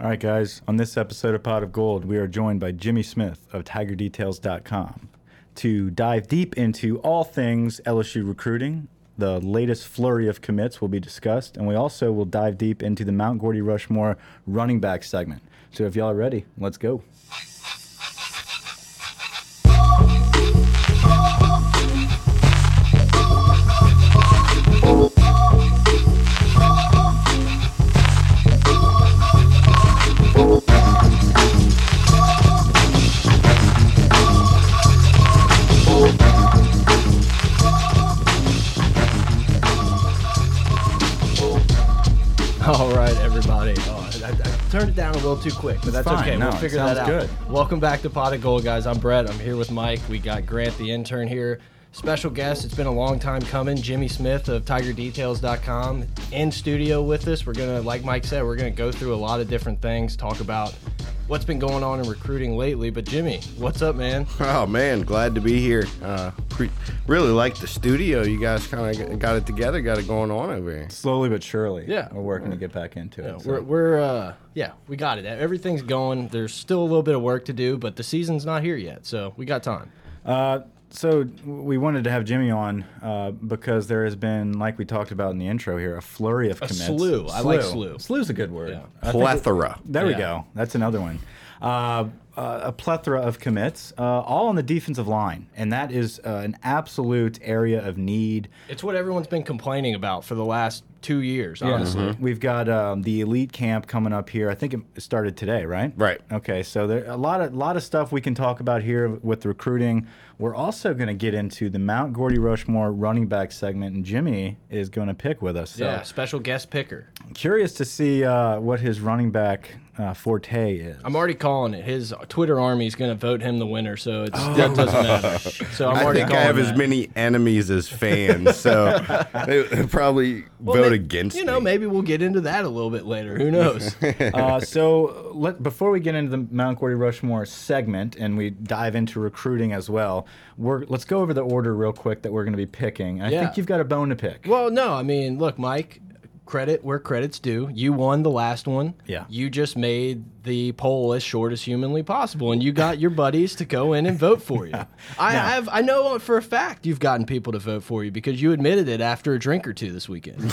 All right, guys. On this episode of Pot of Gold, we are joined by Jimmy Smith of TigerDetails.com to dive deep into all things LSU recruiting. The latest flurry of commits will be discussed, and we also will dive deep into the Mount Gordy Rushmore running back segment. So if y'all are ready, let's go. Little too quick, but that's fine. okay. No, we'll figure that out. good. Welcome back to Pot of Gold, guys. I'm Brett. I'm here with Mike. We got Grant, the intern, here. Special guest. It's been a long time coming. Jimmy Smith of TigerDetails.com in studio with us. We're gonna, like Mike said, we're gonna go through a lot of different things, talk about what's been going on in recruiting lately. But Jimmy, what's up, man? Oh man, glad to be here. Uh, pre- really like the studio. You guys kind of got it together, got it going on over here. Slowly but surely, Yeah. we're working to get back into it. so. We're, we're uh, yeah, we got it. Everything's going. There's still a little bit of work to do, but the season's not here yet, so we got time. Uh, so we wanted to have Jimmy on uh, because there has been, like we talked about in the intro here, a flurry of commits. slew. I like slew. Slew's a good word. Yeah. I think- Plethora. there we go. That's another one. Uh, uh, a plethora of commits, uh, all on the defensive line, and that is uh, an absolute area of need. It's what everyone's been complaining about for the last two years, honestly. We've got um, the elite camp coming up here. I think it started today, right? Right. Okay, so there a lot of lot of stuff we can talk about here with recruiting. We're also going to get into the Mount Gordy Rushmore running back segment, and Jimmy is going to pick with us. So Yeah, special guest picker. curious to see uh, what his running back uh, forte is. I'm already calling it. His Twitter army is going to vote him the winner, so it's, that doesn't matter. So I'm I already think I have as many enemies as fans, so they probably Well, vote against You know, me. maybe we'll get into that a little bit later. Who knows? uh, so let, before we get into the Mount Gordy Rushmore segment and we dive into recruiting as well, we're, let's go over the order real quick that we're going to be picking. I Yeah. think you've got a bone to pick. well, no, I mean, look, Mike. Credit where credit's due. You won the last one. Yeah. You just made the poll as short as humanly possible, and you got your buddies to go in and vote for you. I Now- have. I know for a fact you've gotten people to vote for you because you admitted it after a drink or two this weekend.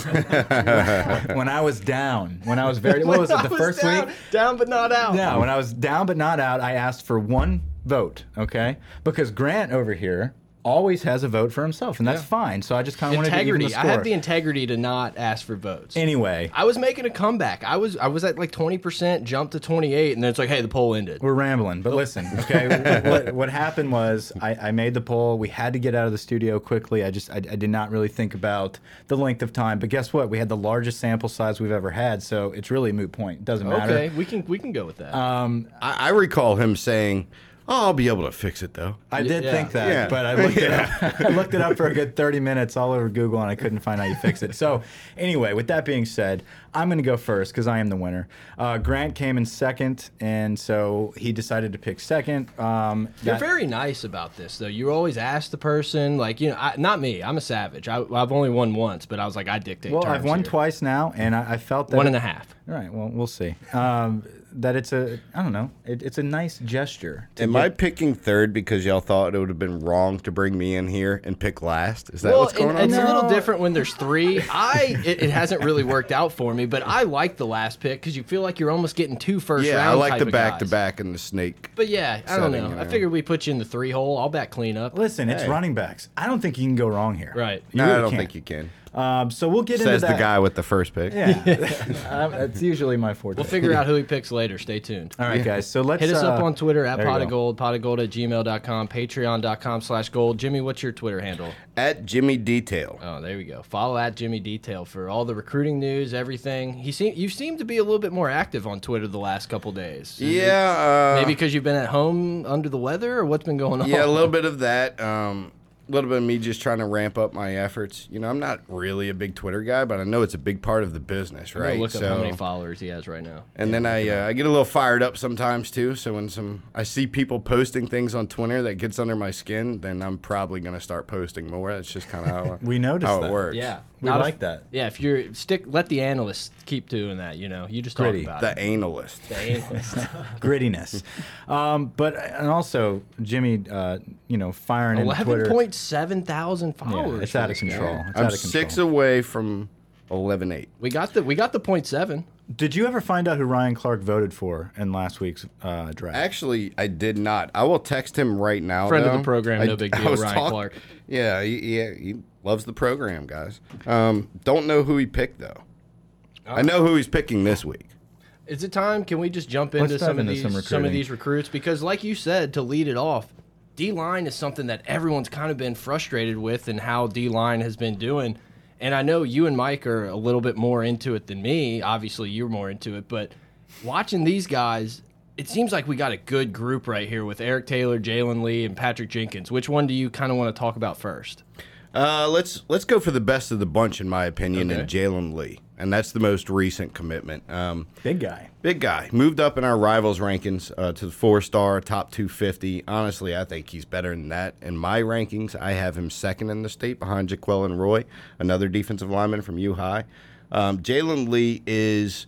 when I was down, when I was very, what was it, I the first down, week? Down but not out. Yeah, when I was down but not out, I asked for one vote, okay? Because Grant over here always has a vote for himself, and that's Yeah. fine. So I just kind of wanted to even Integrity. the I score. have the integrity to not ask for votes. anyway, I was making a comeback. I was I was at like twenty percent, jumped to twenty eight, and then it's like, hey, the poll ended. we're rambling, but listen, okay? what, what happened was I, I made the poll. We had to get out of the studio quickly. I just I, I did not really think about the length of time. But guess what? We had the largest sample size we've ever had, so it's really a moot point. It doesn't matter. Okay, we can we can go with that. Um, I, I recall him saying, oh, "I'll be able to fix it though." I did yeah. think that, Yeah. but I looked it up. I looked it up for a good 30 minutes all over Google, and I couldn't find how you fix it. So, anyway, with that being said, I'm going to go first because I am the winner. Uh, Grant came in second, and so he decided to pick second. Um, You're very nice about this, though. You always ask the person, like you know, I, not me. I'm a savage. I, I've only won once, but I was like, I dictate. well, terms I've won here. twice now, and I, I felt that One and a half. All right, well, we'll see. Um, that it's a, I don't know, it, it's a nice gesture. to Am get- I picking third because y'all thought it would have been wrong to bring me in here and pick last? Is that Well, what's going and on? it's a little different when there's three. I it, it hasn't really worked out for me, but I like the last pick because you feel like you're almost getting two first yeah, round. I like type the of back-to-back and the snake. But yeah, I don't setting, know. you I figured we put you in the three hole. I'll back clean up. Listen, it's running backs. I don't think you can go wrong here. Right. You No, really I don't can't. think you can. Um, so we'll get Says into that. the guy with the first pick. Yeah, that's usually my forte. We'll figure out who he picks later. Stay tuned. All right, guys. So let's Hit us up uh, on Twitter at there you pot of go. gold, pot of gold at gmail.com, patreon.com slash gold. Jimmy, what's your Twitter handle? At Jimmy Detail. Oh, there we go. Follow at Jimmy Detail for all the recruiting news, everything. He seem you seem to be a little bit more active on Twitter the last couple days. Is Yeah, uh, Maybe because you've been at home under the weather, or what's been going on? yeah, a little bit of that. Um, little bit of me just trying to ramp up my efforts. You know, I'm not really a big Twitter guy, but I know it's a big part of the business, right? Look up how many followers he has right now. And then I uh, I get a little fired up sometimes too. So when some I see people posting things on Twitter that gets under my skin, then I'm probably gonna start posting more. That's just kind of how We noticed how that. it works. Yeah, We Not like if- that. Yeah, if you're stick, let the analysts keep doing that. You know, you just talk about The it. analyst. The analyst. Grittiness. um, but and also Jimmy, uh, you know, firing in Eleven Twitter. Point seven thousand Yeah, followers. it's out of control. It's I'm out of control. six away from 11-8. We got the we got the point seven. Did you ever find out who Ryan Clark voted for in last week's uh, draft? Actually, I did not. I will text him right now. Friend of the program, I- no big deal, Ryan talk- Clark. Yeah, he, yeah, he loves the program, guys. Um, don't know who he picked though. I know who he's picking this week. Is it time? Can we just jump into Let's dive some of these some some, of these recruits? Because, like you said, to lead it off, D line is something that everyone's kind of been frustrated with, and how D line has been doing. And I know you and Mike are a little bit more into it than me. Obviously, you're more into it, but watching these guys, it seems like we got a good group right here with Eric Taylor, Jalen Lee, and Patrick Jenkins. Which one do you kind of want to talk about first? Uh, let's let's go for the best of the bunch, in my opinion, Okay. and Jalen Lee, and that's the most recent commitment. Um, Big guy. Big guy. Moved up in our rivals rankings uh, to the four star, top 250. Honestly, I think he's better than that. In my rankings, I have him second in the state behind Jaquelin Roy, another defensive lineman from U High. Um, Jalen Lee is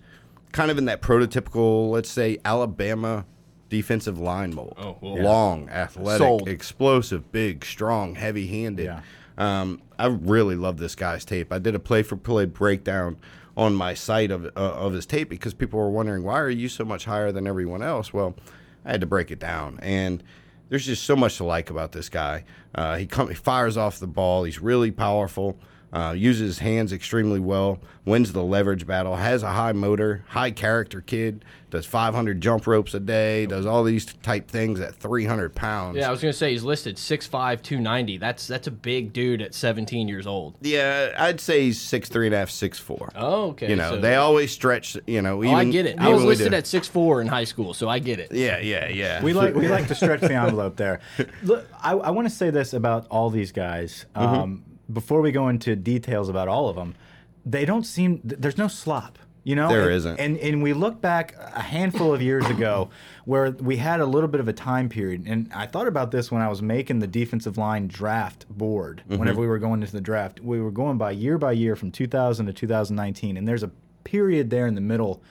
kind of in that prototypical, let's say, Alabama defensive line mold. Oh, whoa. Long, athletic, Sold. explosive, big, strong, heavy handed. Yeah. Um, I really love this guy's tape. I did a play for play breakdown on my site of uh, of his tape because people were wondering why are you so much higher than everyone else. Well, I had to break it down, and there's just so much to like about this guy. Uh, he, come, he fires off the ball. He's really powerful. Uh, uses his hands extremely well. Wins the leverage battle. Has a high motor. High character kid. Does 500 jump ropes a day. Does all these type things at 300 pounds. Yeah, I was gonna say he's listed 6'5", 290. That's that's a big dude at 17 years old. Yeah, I'd say he's six three and a half, six four. Oh, okay. You know, so- they always stretch. You know, even Oh, I get it. I was listed do. at 6'4 in high school, so I get it. Yeah, yeah, yeah. We like we like to stretch the envelope there. Look, I, I want to say this about all these guys. Mm-hmm. Um, before we go into details about all of them, they don't seem. There's no slop. You know, There and, isn't. And and we look back a handful of years ago, where we had a little bit of a time period, and I thought about this when I was making the defensive line draft board. Mm-hmm. Whenever we were going into the draft, we were going by year by year from 2000 to 2019, and there's a period there in the middle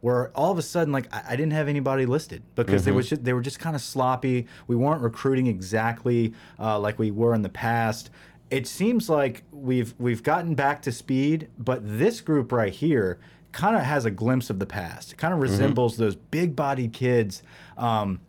where all of a sudden, like I, I didn't have anybody listed because they was just, they were just kind of sloppy. We weren't recruiting exactly uh, like we were in the past. It seems like we've we've gotten back to speed, but this group right here kind of has a glimpse of the past. It kind of resembles those big-bodied kids. Um,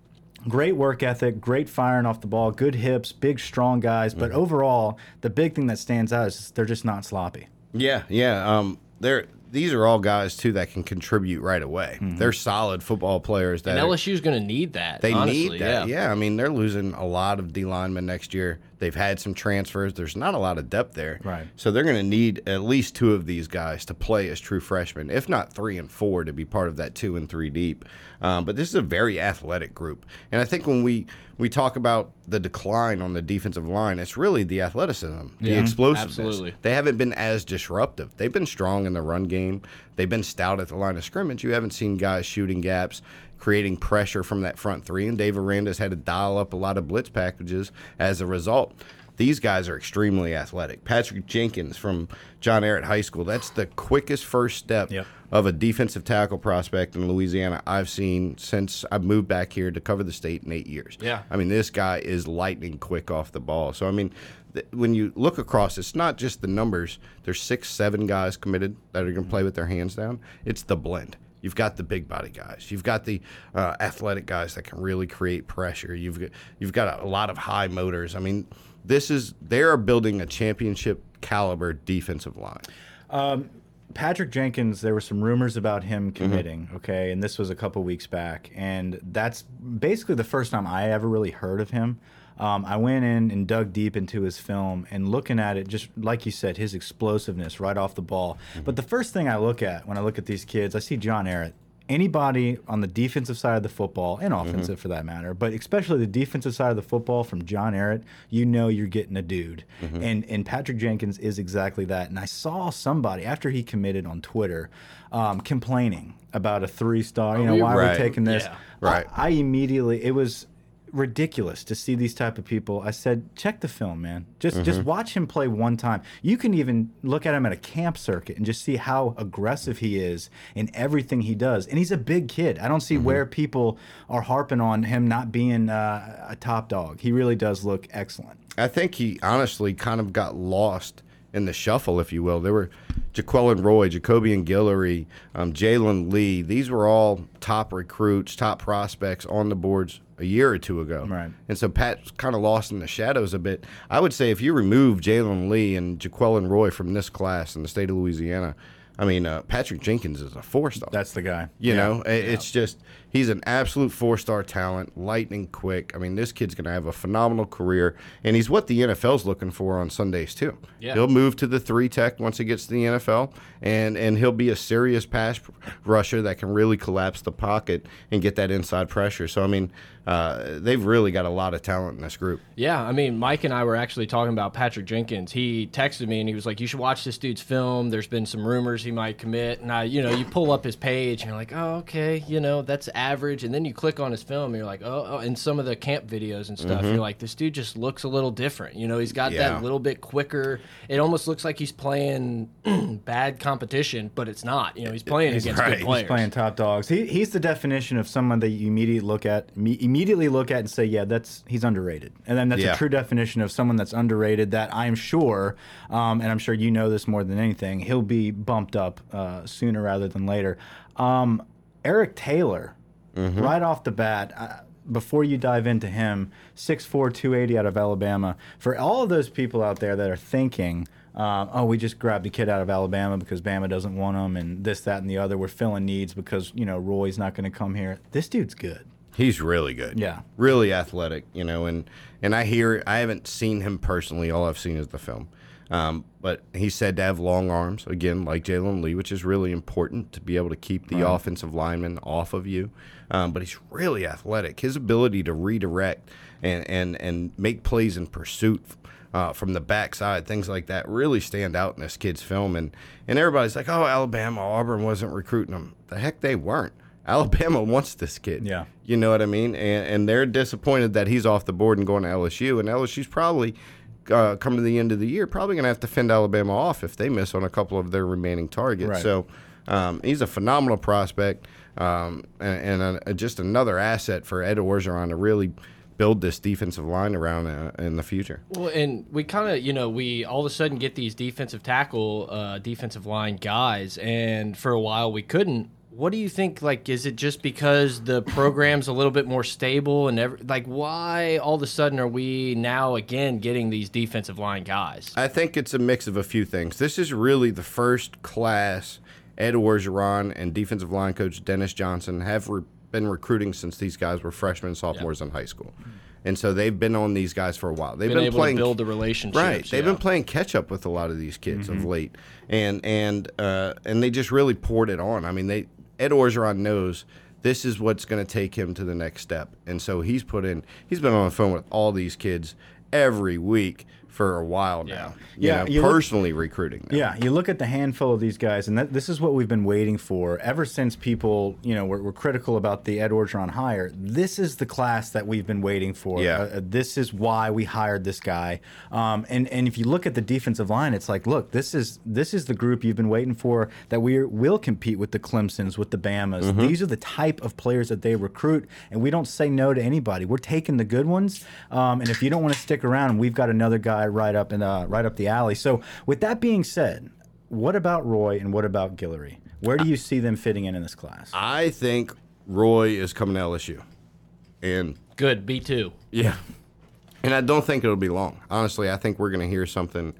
great work ethic, great firing off the ball, good hips, big, strong guys. But overall, the big thing that stands out is they're just not sloppy. yeah, yeah. Um, they're these are all guys too that can contribute right away. Mm-hmm. They're solid football players. That And are- LSU's going to need that. they honestly, need that. Yeah. Yeah. I mean they're losing a lot of D linemen next year. They've had some transfers. There's not a lot of depth there. Right. So they're going to need at least two of these guys to play as true freshmen, if not three and four to be part of that two and three deep. Um, but this is a very athletic group, and I think when we we talk about the decline on the defensive line, it's really the athleticism, the Yeah, explosiveness. absolutely. They haven't been as disruptive. They've been strong in the run game. They've been stout at the line of scrimmage. You haven't seen guys shooting gaps, creating pressure from that front three. And Dave Aranda's had to dial up a lot of blitz packages as a result. These guys are extremely athletic. Patrick Jenkins from John Ehret High School, that's the quickest first step Yep. of a defensive tackle prospect in Louisiana I've seen since I've moved back here to cover the state in eight years. Yeah. I mean, this guy is lightning quick off the ball. So, I mean, th- when you look across, it's not just the numbers. There's six, seven guys committed that are going to play with their hands down. It's the blend. You've got the big body guys. You've got the uh, athletic guys that can really create pressure. You've got, you've got a lot of high motors. I mean, this is they are building a championship caliber defensive line. Patrick Jenkins, there were some rumors about him Mm-hmm. committing, okay, and this was a couple weeks back, and that's basically the first time I ever really heard of him. Um, I went in and dug deep into his film and looking at it, just like you said, his explosiveness right off the ball. Mm-hmm. But the first thing I look at when I look at these kids, I see John Ehret, anybody on the defensive side of the football and offensive for that matter, but especially the defensive side of the football from John Ehret, you know you're getting a dude. And and Patrick Jenkins is exactly that. And I saw somebody after he committed on Twitter um, complaining about a three star. You know, we- why are Right. we taking this? Yeah. Right. I, I immediately it was ridiculous to see these type of people. I said, check the film, man. Just just Mm-hmm. watch him play one time. You can even look at him at a camp circuit and just see how aggressive he is in everything he does. And he's a big kid. I don't see Mm-hmm. where people are harping on him not being uh, a top dog. He really does look excellent. I think he honestly kind of got lost in the shuffle, if you will. There were Jaquelin Roy, Jacobian Guillory, um, Jalen Lee. These were all top recruits, top prospects on the boards a year or two ago. Right. And so Pat's kind of lost in the shadows a bit. I would say if you remove Jalen Lee and Jaquelin Roy from this class in the state of Louisiana, I mean, uh, Patrick Jenkins is a four star. That's the guy. You Yeah. know, i- it's just he's an absolute four star talent, lightning quick. I mean, this kid's going to have a phenomenal career, and he's what the NFL's looking for on Sundays too. Yeah. He'll move to the three tech once he gets to the NFL, and and he'll be a serious pass rusher that can really collapse the pocket and get that inside pressure. So I mean, uh, they've really got a lot of talent in this group. Yeah, I mean, Mike and I were actually talking about Patrick Jenkins. He texted me and he was like, "You should watch this dude's film. There's been some rumors he might commit." And I, you know, you pull up his page and you're like, "Oh, okay, you know, that's average." And then you click on his film and you're like, "Oh,", oh. and some of the camp videos and stuff, you're like, "This dude just looks a little different." You know, he's got Yeah. that little bit quicker. It almost looks like he's playing bad competition, but it's not. You know, he's playing against right. good He's players. playing top dogs. He, he's the definition of someone that you immediately look at, me, immediately look at and say, yeah, that's he's underrated. And then that's Yeah. a true definition of someone that's underrated. That I'm sure, um, and I'm sure you know this more than anything, he'll be bumped up uh, sooner rather than later. Um, Eric Taylor, right off the bat. Uh, before you dive into him, 6'4", 280 out of Alabama. For all of those people out there that are thinking, uh, oh, we just grabbed a kid out of Alabama because Bama doesn't want him, and this, that, and the other. We're filling needs because you know Roy's not going to come here. This dude's good. He's really good. Yeah. Really athletic, you know, and and I hear I haven't seen him personally. All I've seen is the film. Um, but he's said to have long arms, again, like Jalen Lee, which is really important to be able to keep the offensive lineman off of you. Um, but he's really athletic. His ability to redirect and, and, and make plays in pursuit uh, from the backside, things like that, really stand out in this kid's film. And, and everybody's like, oh, Alabama, Auburn wasn't recruiting him. The heck they weren't. Alabama wants this kid. Yeah. You know what I mean? And, and they're disappointed that he's off the board and going to LSU. And LSU's probably, uh, coming to the end of the year, probably going to have to fend Alabama off if they miss on a couple of their remaining targets. Right. So um, he's a phenomenal prospect um, and, and a, just another asset for Ed Orgeron to really build this defensive line around uh, in the future. Well, and we kind of, you know, we all of a sudden get these defensive tackle, uh, defensive line guys, and for a while we couldn't. What do you think? Like, is it just because the program's a little bit more stable and ever, like, why all of a sudden are we now again getting these defensive line guys? I think it's a mix of a few things. This is really the first class Ed Orgeron and defensive line coach Dennis Johnson have re- been recruiting since these guys were freshmen, sophomores in high school. And so they've been on these guys for a while. They've Been, been, able playing to build the relationship. Right. They've yeah. been playing catch up with a lot of these kids of late, and and uh, and they just really poured it on. I mean, they Ed Orgeron knows this is what's going to take him to the next step, and so he's put in. He's been on the phone with all these kids every week for a while now. You Yeah, know, you look- personally recruiting. Them. Yeah, you look at the handful of these guys, and that, this is what we've been waiting for ever since people, you know, were, were critical about the Ed Orgeron hire. This is the class that we've been waiting for. Yeah. Uh, uh, this is why we hired this guy. Um, and and if you look at the defensive line, it's like, look, this is this is the group you've been waiting for that we will compete with the Clemsons, with the Bamas. Mm-hmm. These are the type of players that they recruit, and we don't say no to anybody. We're taking the good ones, um, and if you don't want to stick around, we've got another guy right up in uh, right up the alley. So with that being said, what about Roy and what about Guillory? Where do you see them fitting in in this class? I think Roy is coming to LSU, and Good, B two. Yeah. And I don't think it'll be long. Honestly, I think we're going to hear something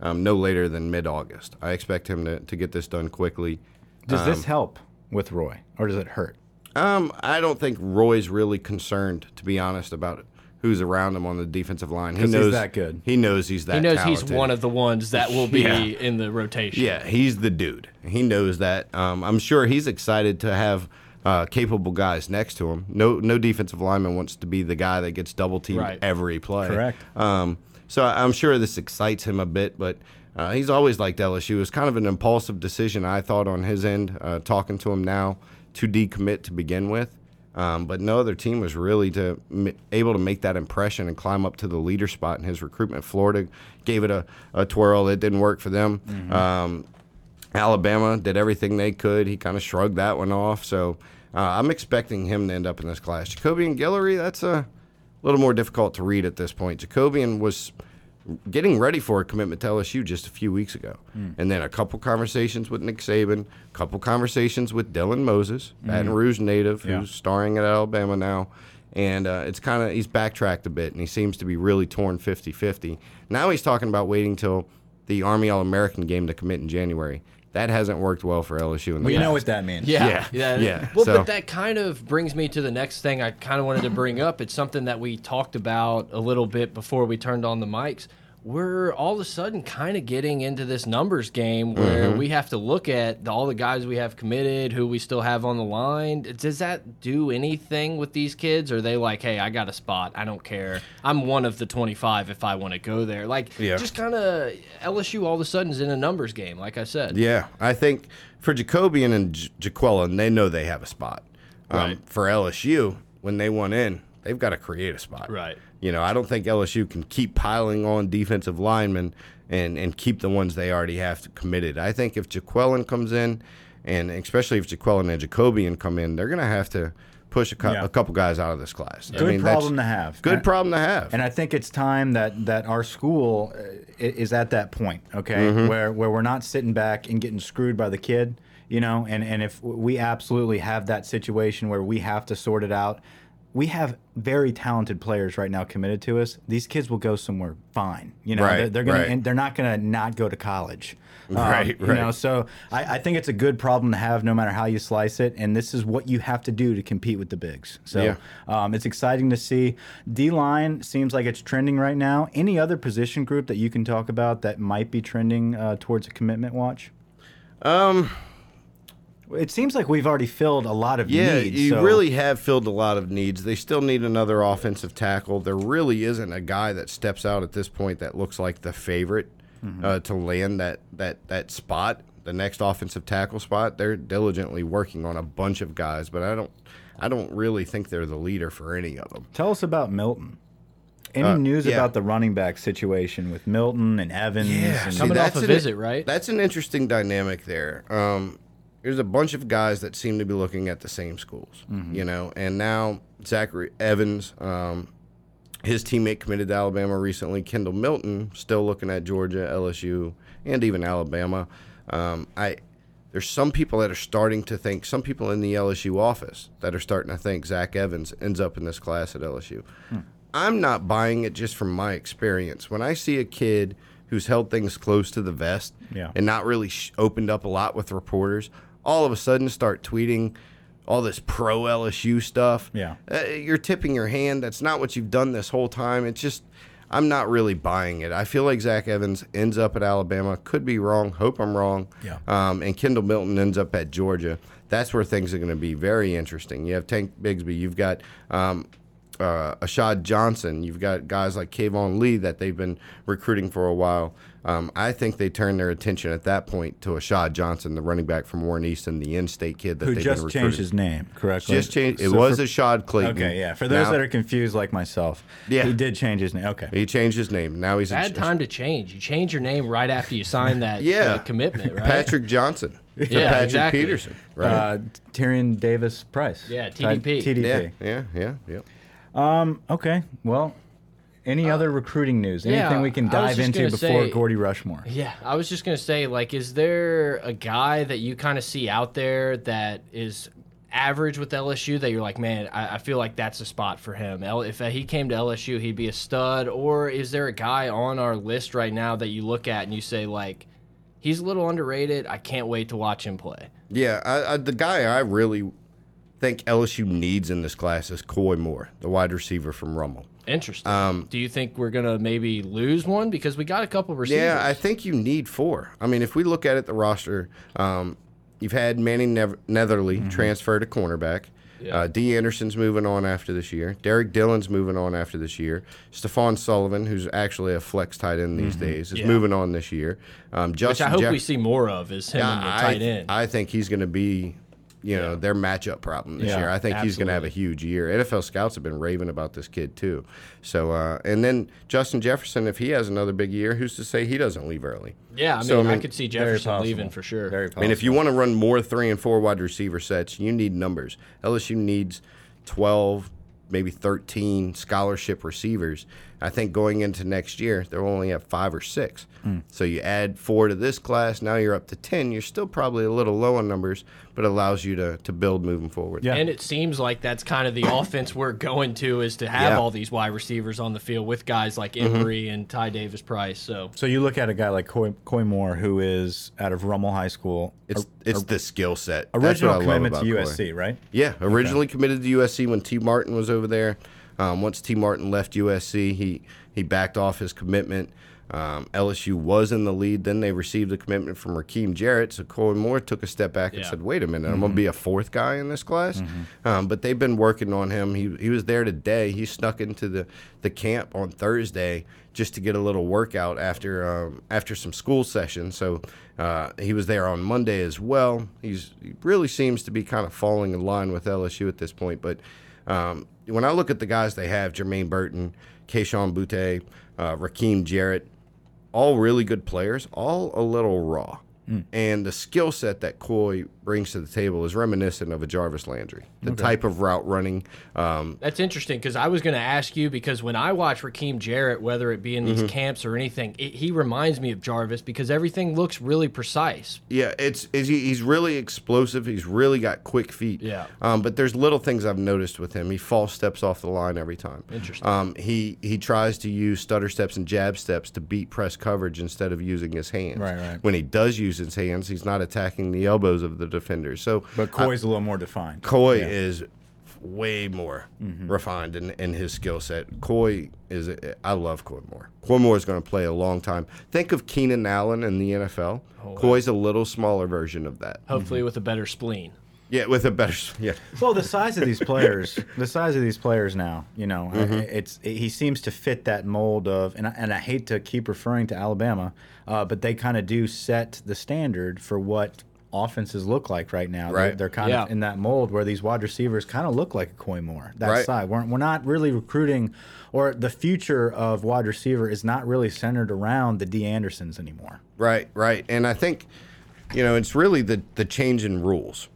um, no later than mid August. I expect him to, to get this done quickly. Does this help with Roy, or does it hurt? Um, I don't think Roy's really concerned, to be honest, about who's around him on the defensive line. He 'Cause he's knows that good. He knows he's that He knows talented. he's one of the ones that will be Yeah. in the rotation. Yeah, he's the dude. He knows that. Um, I'm sure he's excited to have uh, capable guys next to him. No, no defensive lineman wants to be the guy that gets double teamed Right. every play. Correct. Um, so I- I'm sure this excites him a bit, but uh, he's always liked LSU. It was kind of an impulsive decision, I thought, on his end, uh, talking to him now to decommit to begin with. Um, but no other team was really to m- able to make that impression and climb up to the leader spot in his recruitment. Florida gave it a, a twirl. It didn't work for them. Um, Alabama did everything they could. He kind of shrugged that one off. So uh, I'm expecting him to end up in this class. Jacobian Guillory, that's a little more difficult to read at this point. Jacobian was getting ready for a commitment to LSU just a few weeks ago. And then a couple conversations with Nick Saban, a couple conversations with Dylan Moses, Baton Rouge native, Yeah. who's starring at Alabama now. And uh, it's kind of, he's backtracked a bit and he seems to be really torn 50 50. Now he's talking about waiting till the Army All American game to commit in January. That hasn't worked well for LSU in the We past. know what that means. Yeah, Yeah, yeah, Well, so- but that kind of brings me to the next thing I kind of wanted to bring up. It's something that we talked about a little bit before we turned on the mics. We're all of a sudden kind of getting into this numbers game where Mm-hmm. we have to look at all the guys we have committed, who we still have on the line. Does that do anything with these kids? Or are they like, hey, I got a spot. I don't care. I'm one of the 25 if I want to go there. Like, Yeah. just kind of LSU all of a sudden is in a numbers game, like I said. Yeah, I think for Jacobian and J- they know they have a spot. Um, Right. For LSU, when they went in, they've got to create a spot. Right. You know, I don't think LSU can keep piling on defensive linemen and, and keep the ones they already have committed. I think if Jaquelin comes in, and especially if Jaquelin and Jacobian come in, they're going to have to push a, Yeah. a couple guys out of this class. I Good mean, that's- problem to have. Good And- problem to have. And I think it's time that that our school uh, is at that point, okay, Mm-hmm. where where we're not sitting back and getting screwed by the kid, you know, and and if we absolutely have that situation where we have to sort it out, we have very talented players right now committed to us. These kids will go somewhere fine, you know. Right, they're, they're gonna right. and they're not gonna not go to college. Um, Right, You know, so I, I think it's a good problem to have, no matter how you slice it. And this is what you have to do to compete with the bigs. So Yeah. um, it's exciting to see. D line seems like it's trending right now. Any other position group that you can talk about that might be trending uh, towards a commitment watch? um, It seems like we've already filled a lot of Yeah, needs. you so- really have filled a lot of needs. They still need another offensive tackle. There really isn't a guy that steps out at this point that looks like the favorite Mm-hmm. uh, to land that that that spot, the next offensive tackle spot. They're diligently working on a bunch of guys, but I don't I don't really think they're the leader for any of them. Tell us about Milton. Any Uh, news yeah. about the running back situation with Milton and Evans? and see, Coming off that's a an- visit, right? That's an interesting dynamic there. Um, there's a bunch of guys that seem to be looking at the same schools, Mm-hmm. you know, and now Zachary Evans, um, his teammate committed to Alabama recently. Kendall Milton still looking at Georgia, LSU, and even Alabama. Um, I there's some people that are starting to think, some people in the LSU office that are starting to think Zach Evans ends up in this class at LSU. I'm not buying it just from my experience. When I see a kid who's held things close to the vest Yeah. and not really sh- opened up a lot with reporters, all of a sudden start tweeting all this pro LSU stuff. Yeah. Uh, you're tipping your hand. That's not what you've done this whole time. It's just, I'm not really buying it. I feel like Zach Evans ends up at Alabama. Could be wrong. Hope I'm wrong. Yeah. Um, and Kendall Milton ends up at Georgia. That's where things are going to be very interesting. You have Tank Bigsby. You've got um, uh, Ashad Johnson. You've got guys like Kayvon Lee that they've been recruiting for a while. Um, I think they turned their attention at that point to Ashad Johnson, the running back from Warren Easton, the in-state kid that who they've just been recruiting. changed his name, correctly? Just changed. It So was for- Ashad Clayton. Okay, yeah. For those Now- that are confused, like myself, Yeah. he did change his name. Okay. he changed his name. Now he's Bad a, time to change. You change your name right after you sign that Yeah. uh, commitment, right? Patrick Johnson. for Yeah, Patrick exactly. Peterson. Right. Uh, Tyrion Davis Price. Yeah, Ty- TDP. TDP. yeah, yeah, yeah, yeah. Okay. Well, any other recruiting news? Uh, yeah, Anything we can I was dive just into gonna before say- Gordy Rushmore? Yeah, I was just gonna say, like, is there a guy that you kind of see out there that is average with LSU that you're like, man, I, I feel like that's a spot for him. L- If he came to LSU, he'd be a stud. Or is there a guy on our list right now that you look at and you say, like, he's a little underrated. I can't wait to watch him play. Yeah, I, I, the guy I really think LSU needs in this class is Coy Moore, the wide receiver from Rummel. Interesting. Um, Do you think we're gonna maybe lose one because we got a couple receivers? Yeah, I think you need four. I mean, if we look at it, the roster, um, you've had Manny Nev- Netherly transfer to cornerback. Yeah. Uh, Dee Anderson's moving on after this year. Derrick Dillon's moving on after this year. Stephon Sullivan, who's actually a flex tight end these days, is Yeah. moving on this year. Um, Which I hope Jeff- we see more of is him and the I, tight end. I think he's going to be, you know, their matchup problem this Yeah, year. I think he's going to have a huge year. NFL scouts have been raving about this kid too. So, uh, and then Justin Jefferson, if he has another big year, who's to say he doesn't leave early? yeah, I mean, So, I I, could see Jefferson leaving for sure. Very I mean, if you want to run more three and four wide receiver sets, you need numbers. LSU needs 12, maybe 13 scholarship receivers. I think going into next year, they'll only have five or six. Hmm. So you add four to this class, now you're up to 10. You're still probably a little low on numbers, but allows you to, to build moving forward. Yeah. And it seems like that's kind of the offense we're going to is to have Yeah. all these wide receivers on the field with guys like Mm-hmm. Emery and Ty Davis Price. So So you look at a guy like Coy, Coy Moore, who is out of Rummel High School. It's, it's the skill set. That's original what commitment to about Coy. USC, right? Yeah, originally committed to USC when Tee Martin was over there. Um, once Tee Martin left USC, he he backed off his commitment. Um, LSU was in the lead. Then they received a commitment from Rakim Jarrett. So Coy Moore took a step back and Yeah. said, "Wait a minute, I'm going to be a fourth guy in this class." Um, but they've been working on him. He he was there today. He snuck into the the camp on Thursday just to get a little workout after um, after some school sessions. So uh, he was there on Monday as well. He's he really seems to be kind of falling in line with LSU at this point. But um, when I look at the guys they have, Jermaine Burton, Kayshon Boutte, uh, Rakim Jarrett, all really good players, all a little raw. And the skill set that Coy brings to the table is reminiscent of a Jarvis Landry. The type of route running, um, that's interesting because I was going to ask you because when I watch Rakim Jarrett, whether it be in these Mm-hmm. camps or anything, it, he reminds me of Jarvis because everything looks really precise. Yeah, it's, it's he's really explosive. He's really got quick feet. Yeah. Um, but there's little things I've noticed with him. He false steps off the line every time. Interesting. Um, he he tries to use stutter steps and jab steps to beat press coverage instead of using his hands. Right, right. When he does use his hands, he's not attacking the elbows of the defenders. So But Coy's a little more defined. Coy Yeah. is way more Mm-hmm. refined in, in his skill set. Coy is I love Coy Moore. Coy Moore is going to play a long time. Think of Keenan Allen in the NFL. Oh, Coy's a little smaller version of that. Hopefully, Mm-hmm. with a better spleen. Yeah, with a better yeah. Well, the size of these players, the size of these players now, you know, Mm-hmm. it's he seems to fit that mold of, and I, and I hate to keep referring to Alabama, uh, but they kind of do set the standard for what offenses look like right now. They're, Right. they're kind Yeah. of in that mold where these wide receivers kind of look like a Coy Moore. That Right. side, we're, we're not really recruiting, or the future of wide receiver is not really centered around the Dee Andersons anymore. Right, right. And I think, you know, it's really the, the change in rules.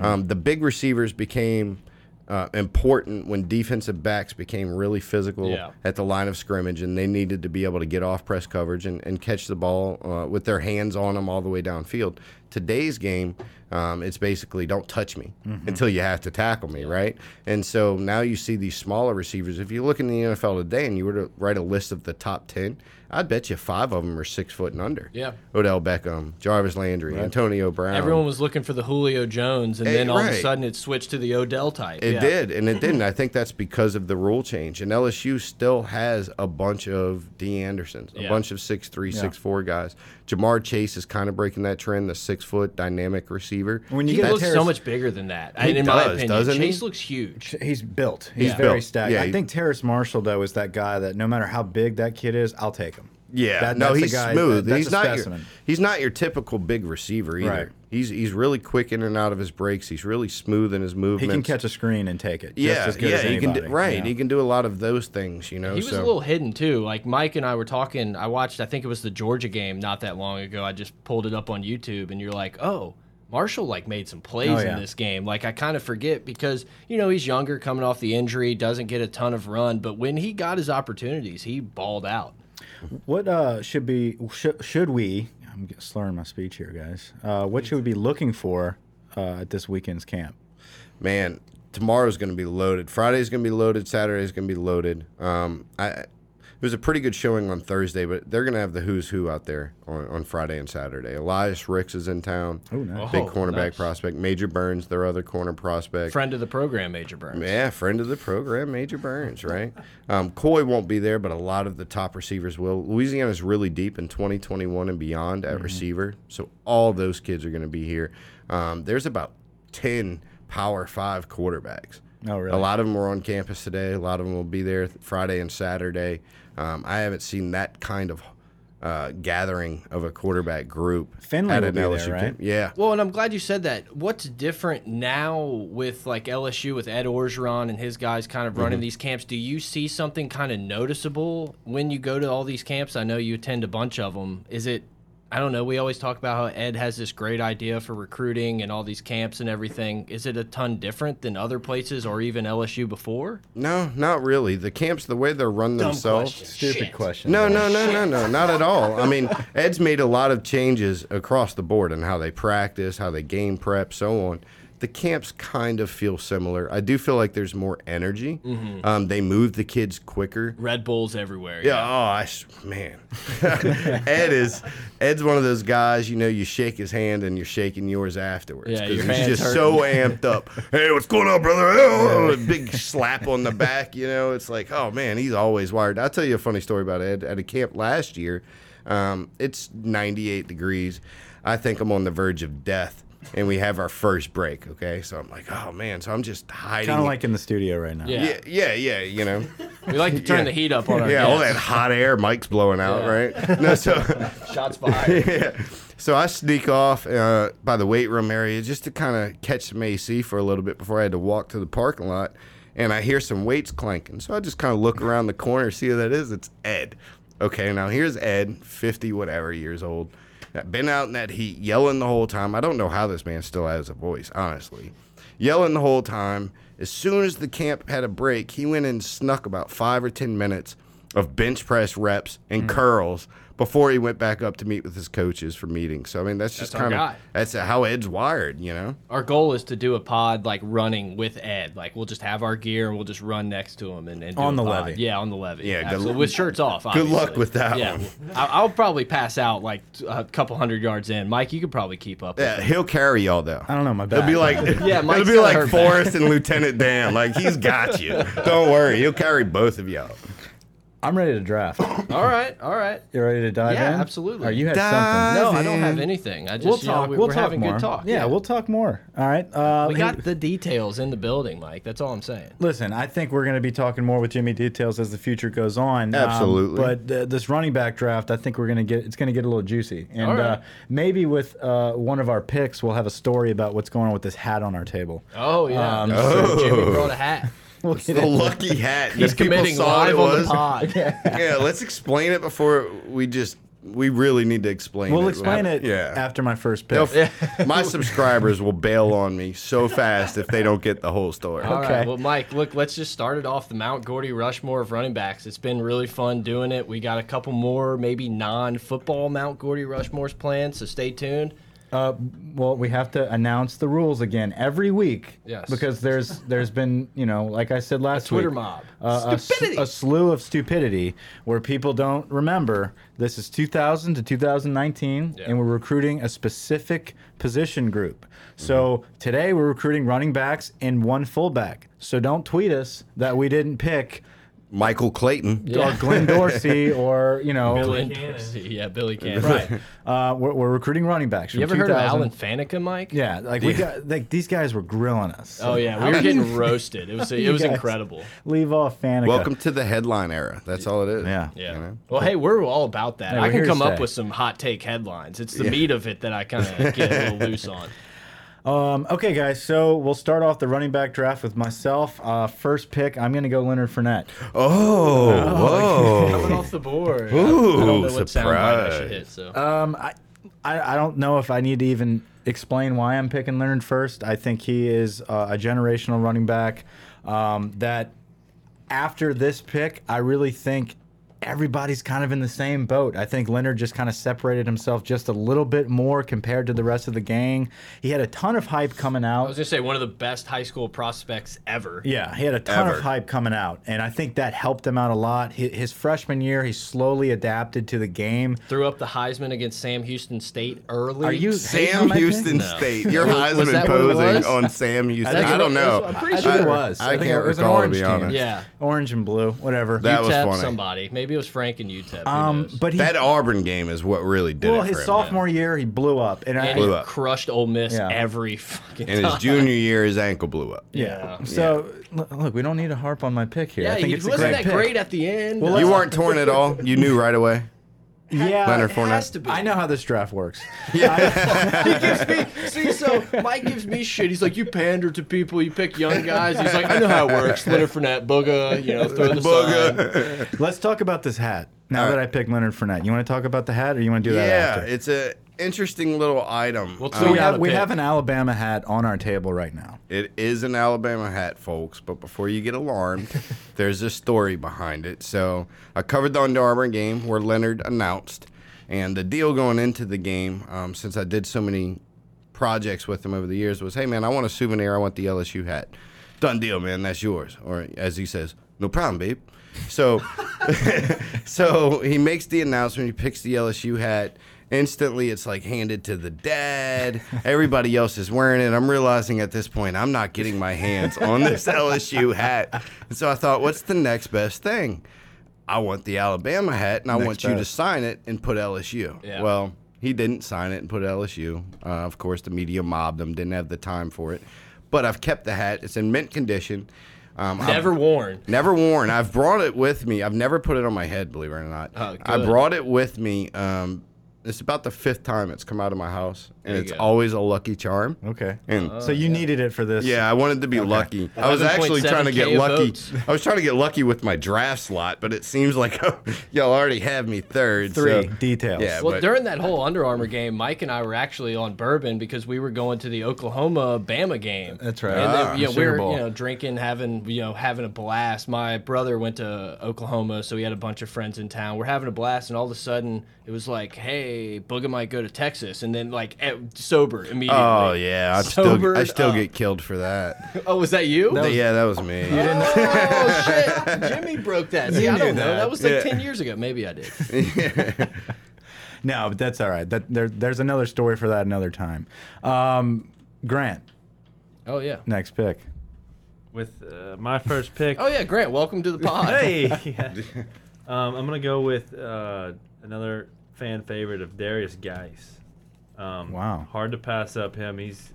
Um, the big receivers became uh, important when defensive backs became really physical Yeah. at the line of scrimmage, and they needed to be able to get off press coverage and, and catch the ball uh, with their hands on them all the way downfield. Today's game, um, it's basically don't touch me until you have to tackle me, right? And so now you see these smaller receivers. If you look in the NFL today and you were to write a list of the top 10, I'd bet you five of them are six foot and under. Yeah. Odell Beckham, Jarvis Landry, Antonio Brown. Everyone was looking for the Julio Jones, and Hey, then all of a sudden it switched to the Odell type. It Yeah. did, and it didn't. I think that's because of the rule change. And LSU still has a bunch of Dee Andersons, a Yeah. bunch of six three, six four guys. Ja'Marr Chase is kind of breaking that trend, the six foot dynamic receiver. When you He looks Terrace- so much bigger than that. He in my does, opinion, doesn't he? Chase looks huge. He's built. He's Yeah. very Built. stacked. Yeah, I he- think Terrace Marshall though is that guy that no matter how big that kid is, I'll take him. Yeah, That- no, he's guy- smooth. that- he's a not your he's not your typical big receiver either. Right. He's he's really quick in and out of his breaks. He's really smooth in his movement. He can catch a screen and take it. Yeah, just as good yeah, as he can do, anybody. right. Yeah. He can do a lot of those things, you know. He was so a little hidden too. Like Mike and I were talking. I watched. I think it was the Georgia game not that long ago. I just pulled it up on YouTube, and you're like, oh. Marshall like made some plays Oh, yeah. in this game. Like I kind of forget because you know he's younger, coming off the injury, doesn't get a ton of run. But when he got his opportunities, he balled out. What uh, should be should, should we? I'm slurring my speech here, guys. Uh, what should we be looking for uh, at this weekend's camp? man, tomorrow's going to be loaded. Friday's going to be loaded. Saturday's going to be loaded. Um, I was a pretty good showing on Thursday, but they're going to have the who's who out there on, on Friday and Saturday. Elias Ricks is in town. Oh, nice. Big Oh, cornerback nice. prospect. Major Burns, their other corner prospect. Friend of the program, Major Burns. Yeah, friend of the program, Major Burns, right? Um, Coy won't be there, but a lot of the top receivers will. Louisiana's really deep in 2021 and beyond at receiver, so all those kids are going to be here. Um, there's about 10 Power Five quarterbacks. Oh, really? A lot of them were on campus today. A lot of them will be there Friday and Saturday. Um, I haven't seen that kind of uh, gathering of a quarterback group Finley at will an be there, LSU right? camp. Yeah. Well, and I'm glad you said that. What's different now with like LSU with Ed Orgeron and his guys kind of running these camps? Do you see something kind of noticeable when you go to all these camps? I know you attend a bunch of them. Is it? I don't know. We always talk about how Ed has this great idea for recruiting and all these camps and everything. Is it a ton different than other places or even LSU before? No, not really. The camps, the way they're run themselves. Stupid question. No, no, no, no, no, not at all. I mean, Ed's made a lot of changes across the board in how they practice, how they game prep, so on. The camps kind of feel similar. I do feel like there's more energy. Um, they move the kids quicker. Red Bulls everywhere. Yeah, oh, I man, Ed is Ed's one of those guys. You know, you shake his hand and you're shaking yours afterwards Yeah, because your he's just so amped up. Hey, what's going on, brother? Oh, a big slap on the back. You know, it's like, oh man, he's always wired. I'll tell you a funny story about Ed at a camp last year. Um, it's 98 degrees. I think I'm on the verge of death. And we have our first break, okay? So I'm like, oh man, so I'm just hiding. Kind of like in the studio right now. Yeah. yeah, yeah, yeah, you know. We like to turn Yeah. the heat up on our Yeah, all that hot air, Mike's blowing out, Yeah. right? No, so Shots fired. yeah. So I sneak off uh, by the weight room area just to kind of catch some AC for a little bit before I had to walk to the parking lot. And I hear some weights clanking. So I just kind of look around the corner, see who that is. It's Ed. Okay, now here's Ed, 50 whatever years old. Been out in that heat, yelling the whole time. I don't know how this man still has a voice, honestly. Yelling the whole time. As soon as the camp had a break, he went and snuck about five or 10 minutes of bench press reps and mm. curls before he went back up to meet with his coaches for meetings. So I mean, that's just kind of that's how Ed's wired, you know. Our goal is to do a pod like running with Ed. Like we'll just have our gear and we'll just run next to him and, and do On a the pod. levee. Yeah, on the levee. Yeah, good Absolutely. with shirts off. good luck with that yeah. one. I- I'll probably pass out like a couple hundred yards in. Mike, you could probably keep up. Yeah, it. he'll carry y'all though. I don't know my It'll be like Yeah, it'll be like her back. Forrest and Lieutenant Dan. Like he's got you. Don't worry, he'll carry both of y'all. I'm ready to draft. all right, all right. You're ready to dive Yeah, in? absolutely. Or you had Dive something. No, I don't have anything. I just We'll you know, talk. we- we'll we're talk having more. good talk. Yeah, we'll talk more. All right. Uh, we got the details in the building, Mike. That's all I'm saying. Listen, I think we're going to be talking more with Jimmy details as the future goes on. Um, Absolutely. but uh, this running back draft, I think we're going to get it's going to get a little juicy, and All right. uh, maybe with uh, one of our picks, we'll have a story about what's going on with this hat on our table. Oh yeah. Um, So Jimmy Oh. brought a hat. We'll It's the into- lucky hat. He's people committing saw it live on was. the pod. Yeah, let's explain it before we just. We really need to explain We'll it. explain it Yeah. after my first pick. They'll My subscribers will bail on me so fast if they don't get the whole story. All right. Okay. Well, Mike, look, let's just start it off the Mount Gordy Rushmore of running backs. It's been really fun doing it. We got a couple more, maybe non-football Mount Gordy Rushmores planned, so stay tuned. Uh, well, we have to announce the rules again every week. Yes. Because there's there's been you know like I said last Twitter week, mob. uh, Stupidity. a, slew of stupidity where people don't remember. This is 2000 to 2019, Yeah. and we're recruiting a specific position group. So today we're recruiting running backs and one fullback. So don't tweet us that we didn't pick Michael Clayton. or Glenn Dorsey or you know. Billy Yeah, Billy Cannon. Right. Uh, we're, we're recruiting running backs. You ever heard of Alan Faneca, Mike? Yeah, like we got like these guys were grilling us. Oh yeah, How we were getting roasted. It was it was incredible. Leave off Faneca. Welcome to the headline era. That's all it is. Yeah. Yeah. You know? Well, hey, we're all about that. Hey, I can come up with some hot take headlines. It's the meat of it that I kind of get a little loose on. Um, okay, guys. So we'll start off the running back draft with myself. Uh, first pick, I'm going to go Leonard Fournette. Oh, Coming whoa. off the board. I- I, Ooh, don't know what soundbite I should surprise. hit. So Um, I, I I don't know if I need to even explain why I'm picking Leonard first. I think he is uh, a generational running back. Um, that after this pick, I really think everybody's kind of in the same boat. I think Leonard just kind of separated himself just a little bit more compared to the rest of the gang. He had a ton of hype coming out. I was gonna say one of the best high school prospects ever. Yeah, he had a ton Ever. of hype coming out, and I think that helped him out a lot. His, his freshman year, he slowly adapted to the game. Threw up the Heisman against Sam Houston State early. Are you Sam? Houston No. State. Your Was Heisman that what it posing on Sam Houston. think I, don't was- know. I'm pretty sure think it it was. I I, think can't it was an recall, to orange be team. honest. Yeah. Orange and blue, whatever. That was funny. somebody. Maybe it was Frank and UTEP. Who um, but he, That Auburn game is what really did well, it his for him. sophomore year, he blew up, and, I, and Blew he up. crushed Ole Miss Yeah. every fucking In time. his junior year, his ankle blew up. yeah. Yeah. So look, we don't need to harp on my pick here. Yeah, I think he it's wasn't great that pick. great at the end. Well, You weren't torn at all. You knew right away. Yeah, Leonard it has Fournette. to be. I know how this draft works. he gives me see so Mike gives me shit. He's like, you pander to people, you pick young guys. He's like, I know how it works. Leonard Fournette, booga, you know, throw the sign. Booga. Let's talk about this hat. Now All that. I picked Leonard Fournette, you want to talk about the hat, or you want to do that Yeah, after? it's a interesting little item. Well, Um, so we have we have an Alabama hat on our table right now. It is an Alabama hat, folks, but before you get alarmed, there's a story behind it. So I covered the Under Armour game where Leonard announced, and the deal going into the game, um, since I did so many projects with him over the years, was, hey man, I want a souvenir. I want the LSU hat. Done deal, man. That's yours. Or as he says, no problem, babe. So, so he makes the announcement. He picks the LSU hat. Instantly, it's like handed to the dad. Everybody else is wearing it. I'm realizing at this point I'm not getting my hands on this LSU hat. And so I thought, what's the next best thing? I want the Alabama hat, and I Next want you to sign it and put LSU. Yeah. Well, he didn't sign it and put LSU. Uh, of course, the media mobbed him. Didn't have the time for it. But I've kept the hat. It's in mint condition. Um, I've- Never worn. Never worn. I've brought it with me. I've never put it on my head, believe it or not. Oh, I brought it with me. Um, it's about the fifth time it's come out of my house, and There you it's go. always a lucky charm. Okay. And so you needed it for this. yeah, I wanted to be lucky. I was actually trying to get K lucky. votes. I was trying to get lucky with my draft slot, but it seems like y'all already have me third. Three so- details. Yeah, Well, but- during that whole Under Armour game, Mike and I were actually on bourbon because we were going to the Oklahoma Bama game. That's right. And Ah, then, you know, we Sugar were Bowl. you know drinking, having you know having a blast. My brother went to Oklahoma, so he had a bunch of friends in town. We're having a blast, and all of a sudden it was like, "Hey, Booga might go to Texas," and then like sober immediately. Oh yeah, I still I still up. get killed for that. Oh, was that you? yeah, that was me. oh shit! Jimmy broke that. See, I don't know. that. That was like Yeah. ten years ago. Maybe I did. No, but that's all right. That there, there's another story for that another time. Um, Grant, Oh yeah. next pick. With uh, my first pick. Oh yeah, Grant. Welcome to the pod. hey. yeah. Um, I'm gonna go with uh, another fan favorite of Derrius Guice. Um, Wow. Hard to pass up him. He's.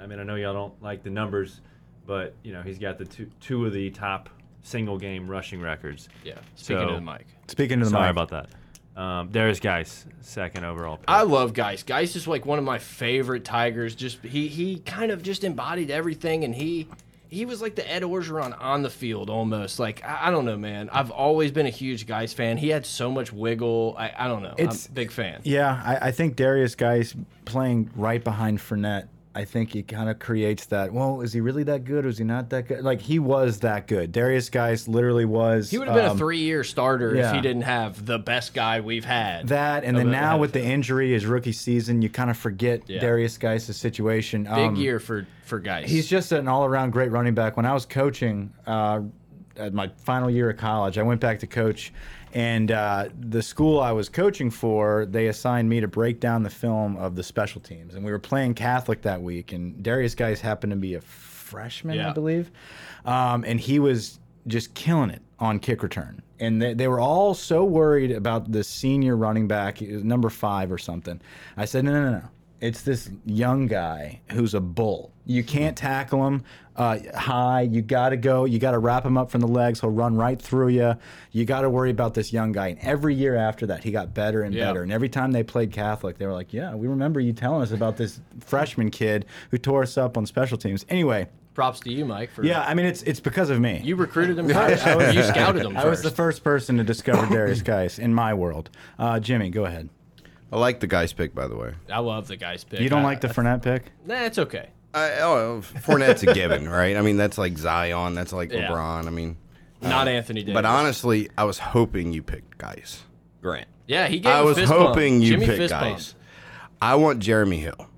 I mean, I know y'all don't like the numbers, but you know he's got the two two of the top single game rushing records. Yeah. Speaking So- of the mic. Speaking to the Sorry mic. about that. Um, Derrius Guice, second overall. Pick. I love Guice. Guice is like one of my favorite Tigers. Just he he kind of just embodied everything, and he he was like the Ed Orgeron on the field almost. Like I, I don't know, man. I've always been a huge Guice fan. He had so much wiggle. I, I don't know. It's- I'm a big fan. Yeah, I, I think Derrius Guice playing right behind Fournette. I think he kind of creates that. Well, is he really that good? Or is he not that good? Like he was that good. Derrius Guice literally was. He would have been um, a three-year starter if he didn't have the best guy we've had. That and then now with the injury, his rookie season, you kind of forget Yeah. Derrius Guice' situation. big Um, year for for Guice. He's just an all-around great running back. When I was coaching uh, at my final year of college, I went back to coach, and uh, the school I was coaching for, they assigned me to break down the film of the special teams, and we were playing Catholic that week, and Derrius Guice happened to be a freshman, I believe, um, and he was just killing it on kick return. And they, they were all so worried about the senior running back, number five or something. I said, no, no, no. It's this young guy who's a bull. You can't tackle him uh, high. You got to go. You got to wrap him up from the legs. He'll run right through you. You got to worry about this young guy. And every year after that, he got better and Yeah. better. And every time they played Catholic, they were like, "Yeah, we remember you telling us about this freshman kid who tore us up on special teams." Anyway, props to you, Mike. For yeah, I mean it's it's because of me. you recruited him first. you scouted him first. I was the first person to discover Derrius Guice in my world. Uh, Jimmy, go ahead. I like the guy's pick, by the way. I love the guy's pick. You don't I- like the Fournette pick? Nah, it's okay. I, oh, Fournette's a given, right? I mean, that's like Zion. That's like Yeah. LeBron. I mean, Not Anthony Davis. But honestly, I was hoping you picked Guice. Grant. yeah, he gave I a was fist bump. hoping you Jimmy picked fist Guice. I want Jeremy Hill.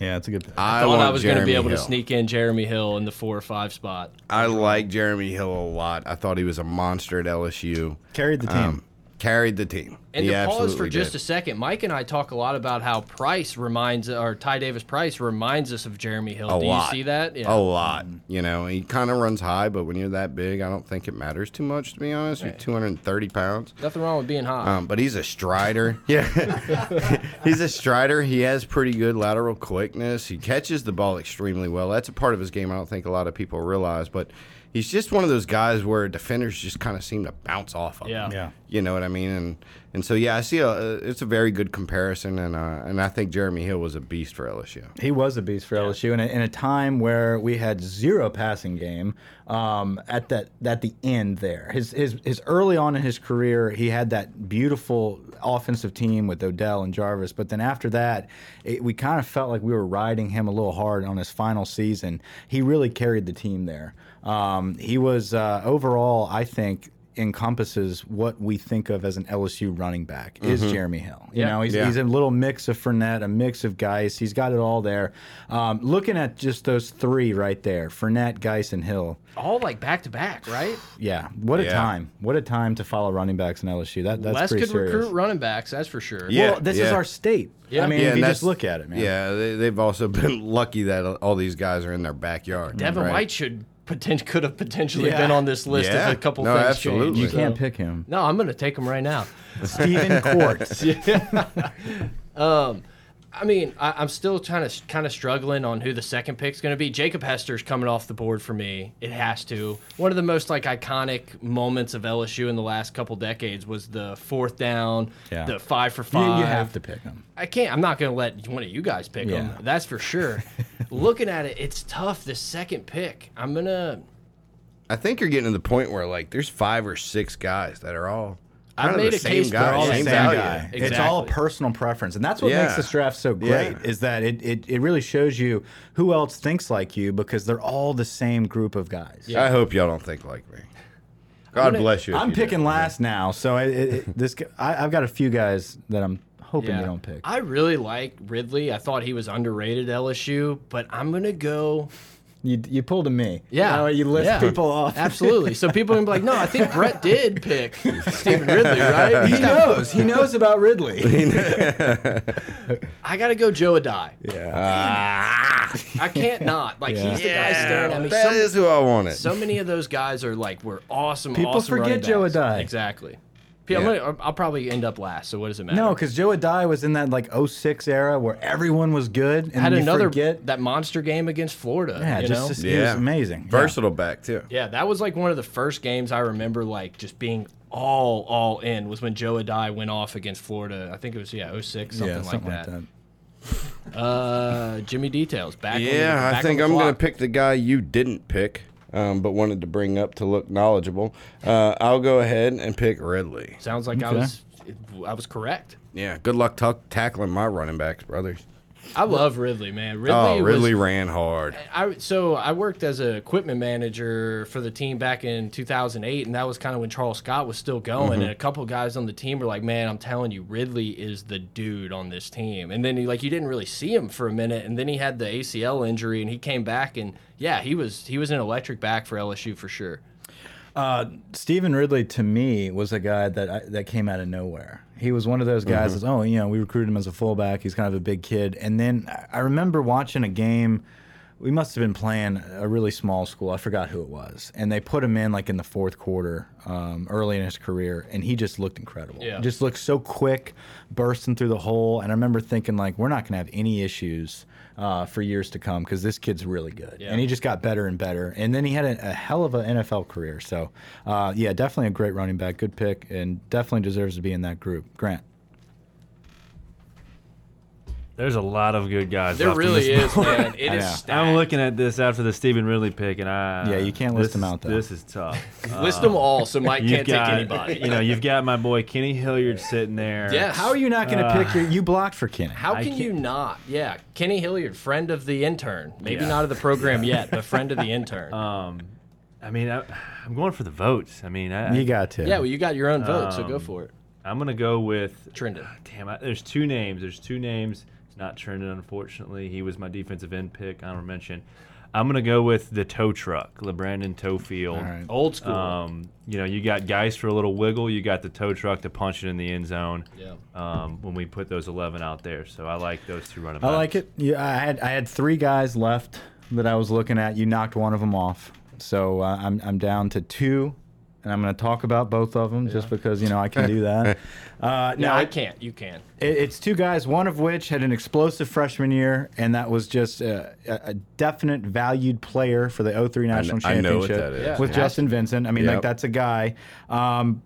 Yeah, that's a good pick. I Thought I was going to be Jeremy able to sneak in Jeremy Hill in the four or five spot. I like Jeremy Hill a lot. I thought he was a monster at LSU. Carried the team. Um, carried the team. And he to pause for just did. a second, Mike and I talk a lot about how Price reminds, or Ty Davis Price reminds us of Jeremy Hill. a Do lot. you see that? A lot. You know, he kind of runs high, but when you're that big, I don't think it matters too much, to be honest. You're 230 pounds. Nothing wrong with being high. Um, but he's a strider. yeah. he's a strider. He has pretty good lateral quickness. He catches the ball extremely well. That's a part of his game I don't think a lot of people realize. But he's just one of those guys where defenders just kind of seem to bounce off of Yeah. him. Yeah. You know what I mean? And and so yeah, I see a it's a very good comparison, and uh, and I think Jeremy Hill was a beast for LSU. He was a beast for LSU in a, in a time where we had zero passing game. Um, at that at the end there, his his his early on in his career, he had that beautiful offensive team with Odell and Jarvis. But then after that, it, we kind of felt like we were riding him a little hard on his final season. He really carried the team there. Um, he was uh, overall, I think. Encompasses what we think of as an LSU running back is Jeremy Hill. You Yeah. know, he's, Yeah. he's a little mix of Fournette, a mix of Guice. He's got it all there. Um, looking at just those three right there, Fournette, Guice, and Hill. All like back to back, right? Yeah, what a Yeah. time! What a time to follow running backs in LSU. That that's Les pretty could serious. recruit running backs, that's for sure. Yeah. well, this is our state. Yeah. I mean, Yeah, if you just look at it, man. Yeah, they, they've also been lucky that all these guys are in their backyard. Devin right? White should potent could have potentially Yeah. been on this list Yeah. if a couple No, things absolutely. changed. you So- can't pick him. No, I'm going to take him right now. Stephen Court. Um, I mean, I, I'm still trying to kind of struggling on who the second pick's going to be. Jacob Hester's coming off the board for me. It has to. One of the most like iconic moments of LSU in the last couple decades was the fourth down, Yeah. the five for five. you have to pick him. I can't. I'm not going to let one of you guys pick Yeah. them. That's for sure. Looking at it, it's tough. The second pick, I'm gonna. I think you're getting to the point where like there's five or six guys that are all I've of made the a same case for guy, all the same same value. guy. It's all Exactly. personal preference, and that's what Yeah. makes this draft so great. Yeah. Is that it, it? It really shows you who else thinks like you because they're all the same group of guys. Yeah. I hope y'all don't think like me. God gonna- bless you. I'm you do. picking last now, so it, it, it- this g- I, I've got a few guys that I'm hoping Yeah. you don't pick. I really like Ridley. I thought he was underrated at LSU, but I'm gonna go. You you pulled a me. Yeah, You, know, you list yeah. people off. Absolutely. So people can be like, no, I think Brett did pick Stevan Ridley, right? he knows. He knows about Ridley. I gotta go Joe Addai. yeah. I can't not. Like Yeah. he's the guy staring at me. That is So, who I wanted. so many of those guys are like we're awesome. People awesome forget Joe backs. Addai. Exactly. P- I'm gonna, I'll probably end up last. So what does it matter? No, because Joe Addai was in that like 06 era where everyone was good, and had you another forget. that monster game against Florida. Yeah, you just, know? just- he was amazing. Yeah. Versatile back too. Yeah, that was like one of the first games I remember like just being all all in was when Joe Addai went off against Florida. I think it was yeah 06, something, yeah, like, something that. like that. Uh, Jimmy Details back. on the- Yeah, I think on I'm the going to pick the guy you didn't pick, um, but wanted to bring up to look knowledgeable. Uh, I'll go ahead and pick Ridley. Sounds like I Okay. was I was correct. Yeah, good luck tuck tackling my running backs, brothers. I love Ridley, man. Ridley, oh, Ridley Was, ran hard. I so I worked as an equipment manager for the team back in 2008, and that was kind of when Charles Scott was still going. Mm-hmm. And a couple guys on the team were like, "Man, I'm telling you, Ridley is the dude on this team." And then he like you didn't really see him for a minute, and then he had the ACL injury, and he came back, and yeah, he was he was an electric back for LSU for sure. Uh, Stevan Ridley to me was a guy that I, that came out of nowhere. He was one of those guys Mm-hmm. that's oh you know we recruited him as a fullback. He's kind of a big kid, and then I- I remember watching a game. We must have been playing a really small school. I forgot who it was, and they put him in like in the fourth quarter, um, early in his career, and he just looked incredible. Yeah. Just looked so quick, bursting through the hole. And I remember thinking like we're not going to have any issues uh, for years to come because this kid's really good, Yeah. and he just got better and better. And then he had a, a hell of an NFL career. So, uh, yeah, definitely a great running back, good pick, and definitely deserves to be in that group. Grant. There's a lot of good guys. There left in really this is, board. man. It I is know. stacked. I'm looking at this after the Stevan Ridley pick, and I Yeah, you can't list this them out, though. This is tough. List them all, so Mike You've can't got, take anybody. You know, you've got my boy Kenny Hilliard sitting there. Yes. How are you not going to Uh, pick your? You blocked for Kenny. How can you can't- Yeah, Kenny Hilliard, friend of the intern. Maybe Yeah. not of the program yet, but friend of the intern. Um, I mean, I, I'm going for the votes. I mean, I, You got to. Yeah, well, you got your own vote, so go Um, for it. I'm gonna go with Trendon. Damn, I, there's two names. There's two names. It's not Trendon, unfortunately. He was my defensive end pick. I don't mention. I'm gonna go with the tow truck, LaBrandon Toefield. All right. Old school. Um, you know, you got guys for a little wiggle. You got the tow truck to punch it in the end zone. Yeah. Um, when we put those 11 out there, so I like those two running backs. I like it. Yeah, I had I had three guys left that I was looking at. You knocked one of them off, so uh, I'm I'm down to two, and I'm going to talk about both of them just because you know I can do that. Uh, No, now I can't. You can. It, it's two guys, one of which had an explosive freshman year, and that was just a, a a definite valued player for the 03 national I know what championship that is. With Yeah. Justin Vincent. I mean, like that's a guy. Um,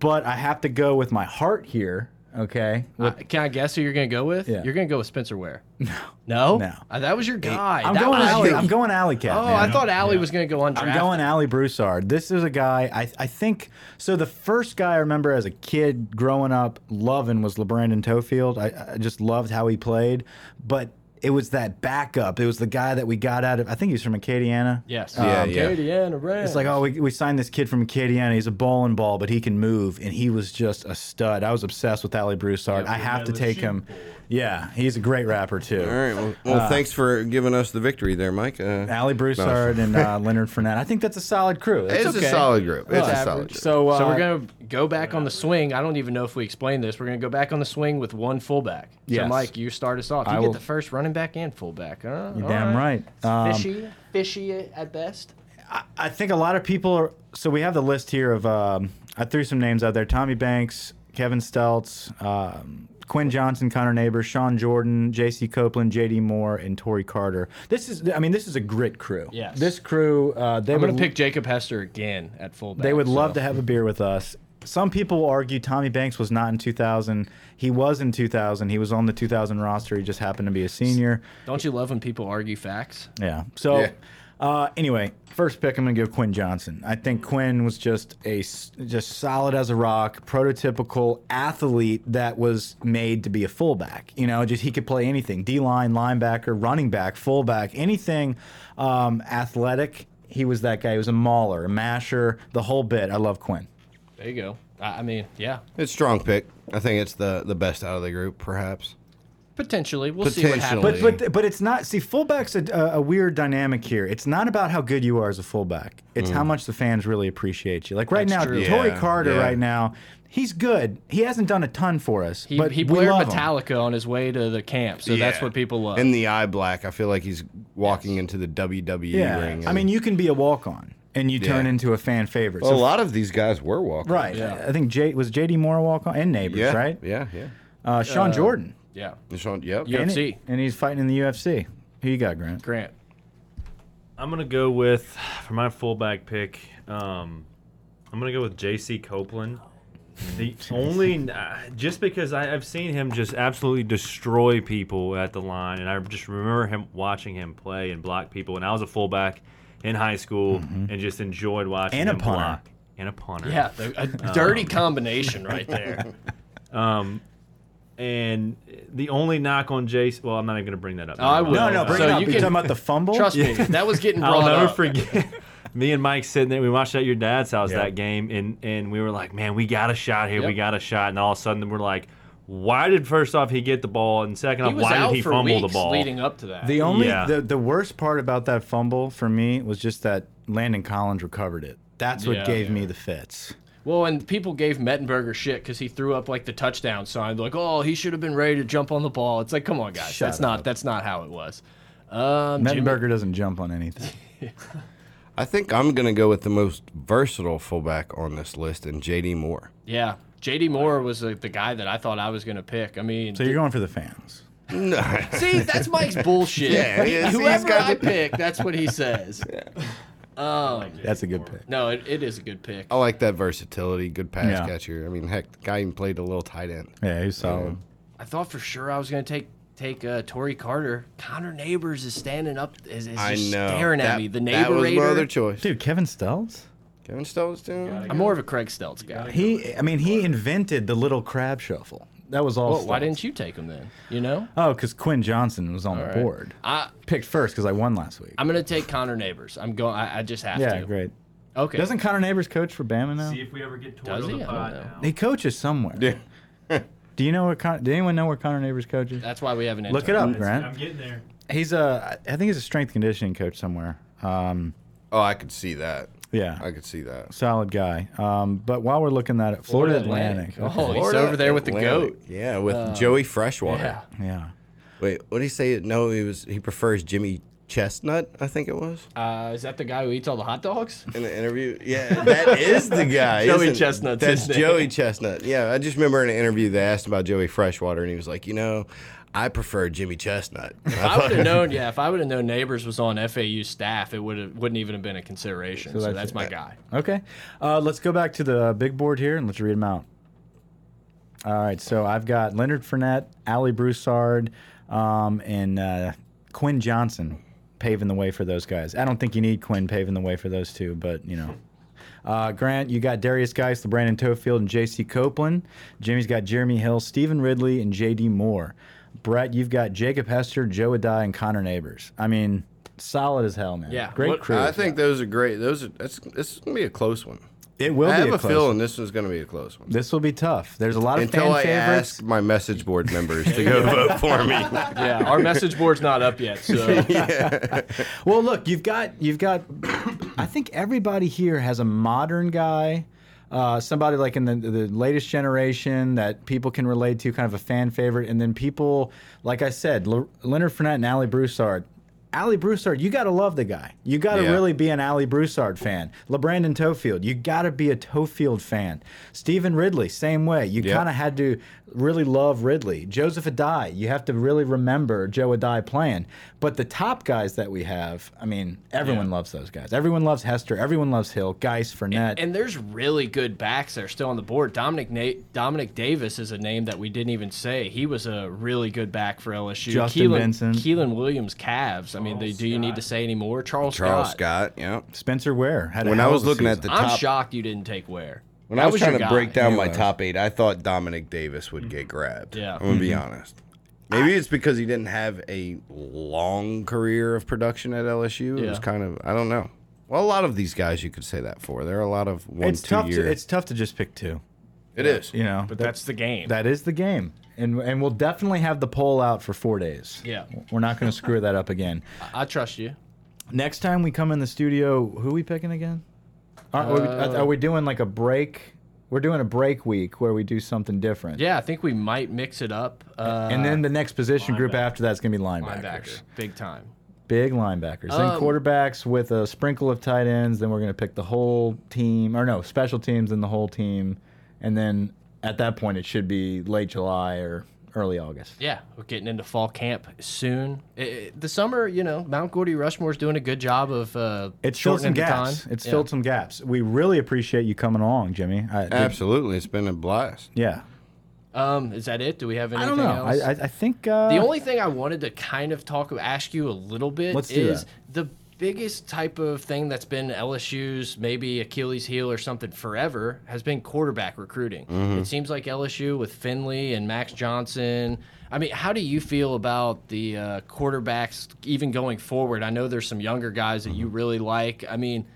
but I have to go with my heart here. Okay, Uh, can I guess who you're going to go with? Yeah. You're going to go with Spencer Ware. No. No? No. Uh, that was your guy. I'm That going. Alley, I'm going Alley Cat. Oh, man. I thought Alley was going to go undrafted. I'm going Alley Broussard. This is a guy I I think so. The first guy I remember as a kid growing up loving was LaBrandon Toefield. I, I just loved how he played, but it was that backup. It was the guy that we got out of. I think he's from Acadiana. Yes. Yeah, Um, yeah. Acadiana Rams. It's like, oh, we, we signed this kid from Acadiana. He's a bowling ball, but he can move, and he was just a stud. I was obsessed with Alley Broussard. I have to take him. Yeah, he's a great rapper too. All right. Well, well thanks for giving us the victory there, Mike. Uh, Alley Broussard and uh, Leonard Fournette. I think that's a solid crew. it's That's a solid group. It's Well, a average. solid group. so, uh, So we're gonna go back on the swing. I don't even know if we explained this. We're gonna go back on the swing with one fullback. So Yes. Mike, you start us off. You I get will- the first running back and fullback. Huh? You're damn right. It's Um, fishy, fishy at best. I think a lot of people are. So we have the list here of. Um, I threw some names out there: Tommy Banks, Kevin Steltz, um, Quinn Johnson, Connor Neighbors, Sean Jordan, J.C. Copeland, J.D. Moore, and Torrey Carter. This is. I mean, this is a grit crew. Yes. This crew. Uh, they I'm would gonna pick Jacob Hester again at fullback. They would love so. to have a beer with us. Some people argue Tommy Banks was not in 2000. He was in 2000. He was on the 2000 roster. He just happened to be a senior. Don't you love when people argue facts? Yeah. So, Yeah. Uh, anyway, first pick, I'm gonna give Quinn Johnson. I think Quinn was just a s- just solid as a rock, prototypical athlete that was made to be a fullback. You know, just he could play anything: D line, linebacker, running back, fullback, anything um, athletic. He was that guy. He was a mauler, a masher, the whole bit. I love Quinn. There you go. I I mean, yeah, It's strong pick. I think it's the the best out of the group, perhaps. potentially. We'll see what happens. Potentially. But but but it's not. See, fullback's a, a, a weird dynamic here. It's not about how good you are as a fullback. It's how mm. much the fans really appreciate you. Like right That's now, true. Torrey Yeah, Carter. yeah. Right now, he's good. He hasn't done a ton for us, he but he we blared love him. Metallica on his way to the camp, so that's Yeah. what people love. In the eye black, I feel like he's walking into the WWE Yeah, ring. I mean, you can be a walk on and you turn Yeah. into a fan favorite. well, a lot of these guys were walking. right. Yeah. I think J was JD Moore a walk on and neighbors, Yeah. right? Yeah. Yeah. Uh, Sean Jordan. yeah, And Sean, yep. Yeah. And UFC. and he's fighting in the UFC. Who you got, Grant? Grant. I'm gonna go with for my fullback pick. Um, I'm gonna go with J.C. Copeland. The only uh, just because I, I've seen him just absolutely destroy people at the line, and I just remember him watching him play and block people. And I was a fullback in high school and just enjoyed watching And a him punter. block and a punter. Yeah, the, a dirty combination right there. Um, and the only knock on Jace, well, I'm not even gonna bring that up. I will. No, no, bring So it up. you You can- talking about the fumble? Trust me, that was getting brought I'll brought never up. forget. Me and Mike sitting there. We watched at your dad's house Yeah. that game, and and we were like, "Man, we got a shot here. We got a shot." And all of a sudden, we're like, "Why did first off he get the ball, and second off, why did he for fumble weeks the ball?" leading up to that. The only Yeah. the, the worst part about that fumble for me was just that Landon Collins recovered it. That's what Yeah. gave Yeah. me the fits. well, and people gave Mettenberger shit because he threw up like the touchdown sign, like, "Oh, he should have been ready to jump on the ball." It's like, come on, guys, Shut that's not that's not how it was. Um, Jimmy- Mettenberger doesn't jump on anything. I think I'm going to go with the most versatile fullback on this list, and JD Moore. yeah, JD Moore was uh, the guy that I thought I was going to pick. I mean, So you're going for the fans. see, that's Mike's bullshit. Yeah, yeah, see, he's Whoever got I the- pick, that's what he says. Um, That's a good pick. no, it, it is a good pick. I like that versatility, good pass Yeah. catcher. I mean, heck, the guy even played a little tight end. Yeah, he's solid. I thought for sure I was going to take take uh, Torrey Carter. Connor Neighbors is standing up, is, is I just know. staring at That- me. The That was my other choice. Dude, Kevin Stelz? Kevin Stoltz, too. I'm more of a Craig Steltz guy. He, I mean, he invented the little crab shuffle. that was all. Well, why studs. didn't you take him then? You know, Oh, because Quinn Johnson was on the right. board. I Picked first because I won last week. I'm gonna take Connor Neighbors. I'm going. I, I just have yeah, to. great. Okay. Doesn't Connor Neighbors coach for Bama now? See if we ever get Does Torto he? the I don't pod know. now. He coaches somewhere. Yeah. Do you know where? Con- do anyone know where Connor Neighbors coaches? That's why we have an. Look it intern. up, Grant. I'm getting there. He's a. I think he's a strength conditioning coach somewhere. Um, Oh, I could see that. Yeah, I could see that. solid guy. Um, but while we're looking at it, Florida, Atlantic. Oh, Okay. he's Florida over there with the Atlantic. goat. Yeah, with Joey Freshwater. Yeah. Yeah. Wait, what did he say? No, he was he prefers Jimmy Chestnut. I think it was Uh, is that the guy who eats all the hot dogs? in the interview. Yeah, that is the guy. Joey isn't- Chestnut's That's name. Joey Chestnut. Yeah, I just remember in an interview they asked about Joey Freshwater, and he was like, you know, I prefer Jimmy Chestnut. If I I would have known, yeah, if I would have known Neighbors was on FAU staff, it would have wouldn't even have been a consideration. So, that's- that's, my guy. Okay. Uh, let's go back to the big board here and let's read them out. All right. So I've got Leonard Fournette, Alley Broussard, um, and uh, Quinn Johnson paving the way for those guys. I don't think you need Quinn paving the way for those two, but you know. Uh, Grant, you got Derrius Guice, the Brandon Toefield, and J.C. Copeland. Jimmy's got Jeremy Hill, Stevan Ridley, and J.D. Moore. Brett, you've got Jacob Hester, Joe Addai, and Connor Neighbors. I mean, solid as hell, man. Yeah. Great What- crew. I think those are great. Those are that's this is gonna be a close one. it will I be have a a close feeling one. this one's gonna be a close one. This will be tough. There's a lot of Until fan I favorites. ask my message board members to go vote for me. Yeah, our message board's not up yet, so Well, look, you've got you've got. I think everybody here has a modern guy, uh, somebody like in the the latest generation that people can relate to, kind of a fan favorite, and then people like I said, Le- Leonard Fournette and Alley Broussard. Alley Broussard, you got to love the guy. You got to Yeah. really be an Alley Broussard fan. LaBrandon Toefield, you got to be a Toefield fan. Stevan Ridley, same way. You Yep. kind of had to really love Ridley. Joseph Addai, you have to really remember Joe Addai playing. But the top guys that we have, I mean, everyone loves those guys. Everyone loves Hester. Everyone loves Hill. Guice, Fournette. and there's really good backs that are still on the board. Dominic Na Dominic Davis is a name that we didn't even say. He was a really good back for LSU. Justin Keelan, Benson. Keiland Williams, Cavs. I mean, they, do you need to say any more? Charles, Charles Scott. Scott, yeah. Spencer Ware had a When I hell was of a looking at season. the I'm top, shocked you didn't take Ware. when That I was was trying to guy. break down He my was. top eight, I thought Dominic Davis would get mm-hmm. grabbed. Yeah. I'm gonna be mm-hmm. honest. Maybe it's because he didn't have a long career of production at LSU. It was kind of I don't know. Well, a lot of these guys you could say that for. There are a lot of one it's two tough. year. To, it's tough to just pick two. it is. You know, But that's the game. that is the game, and and we'll definitely have the poll out for four days. Yeah. we're not going to screw that up again. I, I trust you. Next time we come in the studio, who we picking again? Are, are we, Uh, are we doing like a break? We're doing a break week where we do something different. Yeah, I think we might mix it up. Uh, And then the next position group after that's going to be linebackers. linebacker, big time. Big linebackers. then Um, quarterbacks with a sprinkle of tight ends. Then we're going to pick the whole team, or no, special teams and the whole team. And then at that point, it should be late July or early August. Yeah, we're getting into fall camp soon. I- I- the summer, you know, Mount Gordy Rushmore's doing a good job of uh, It's filled some gaps. time. It's Yeah. filled some gaps. We really appreciate you coming along, Jimmy. I, Absolutely, it's been a blast. Yeah. Um, is that it? Do we have anything I anything don't know. else? I, I, I think uh, the only thing I wanted to kind of talk, ask you a little bit Let's do is that. the biggest type of thing that's been LSU's maybe Achilles heel or something forever has been quarterback recruiting. Mm-hmm. It seems like LSU with Finley and Max Johnson. I mean, how do you feel about the uh, quarterbacks even going forward? I know there's some younger guys that you Mm-hmm. really like. I mean,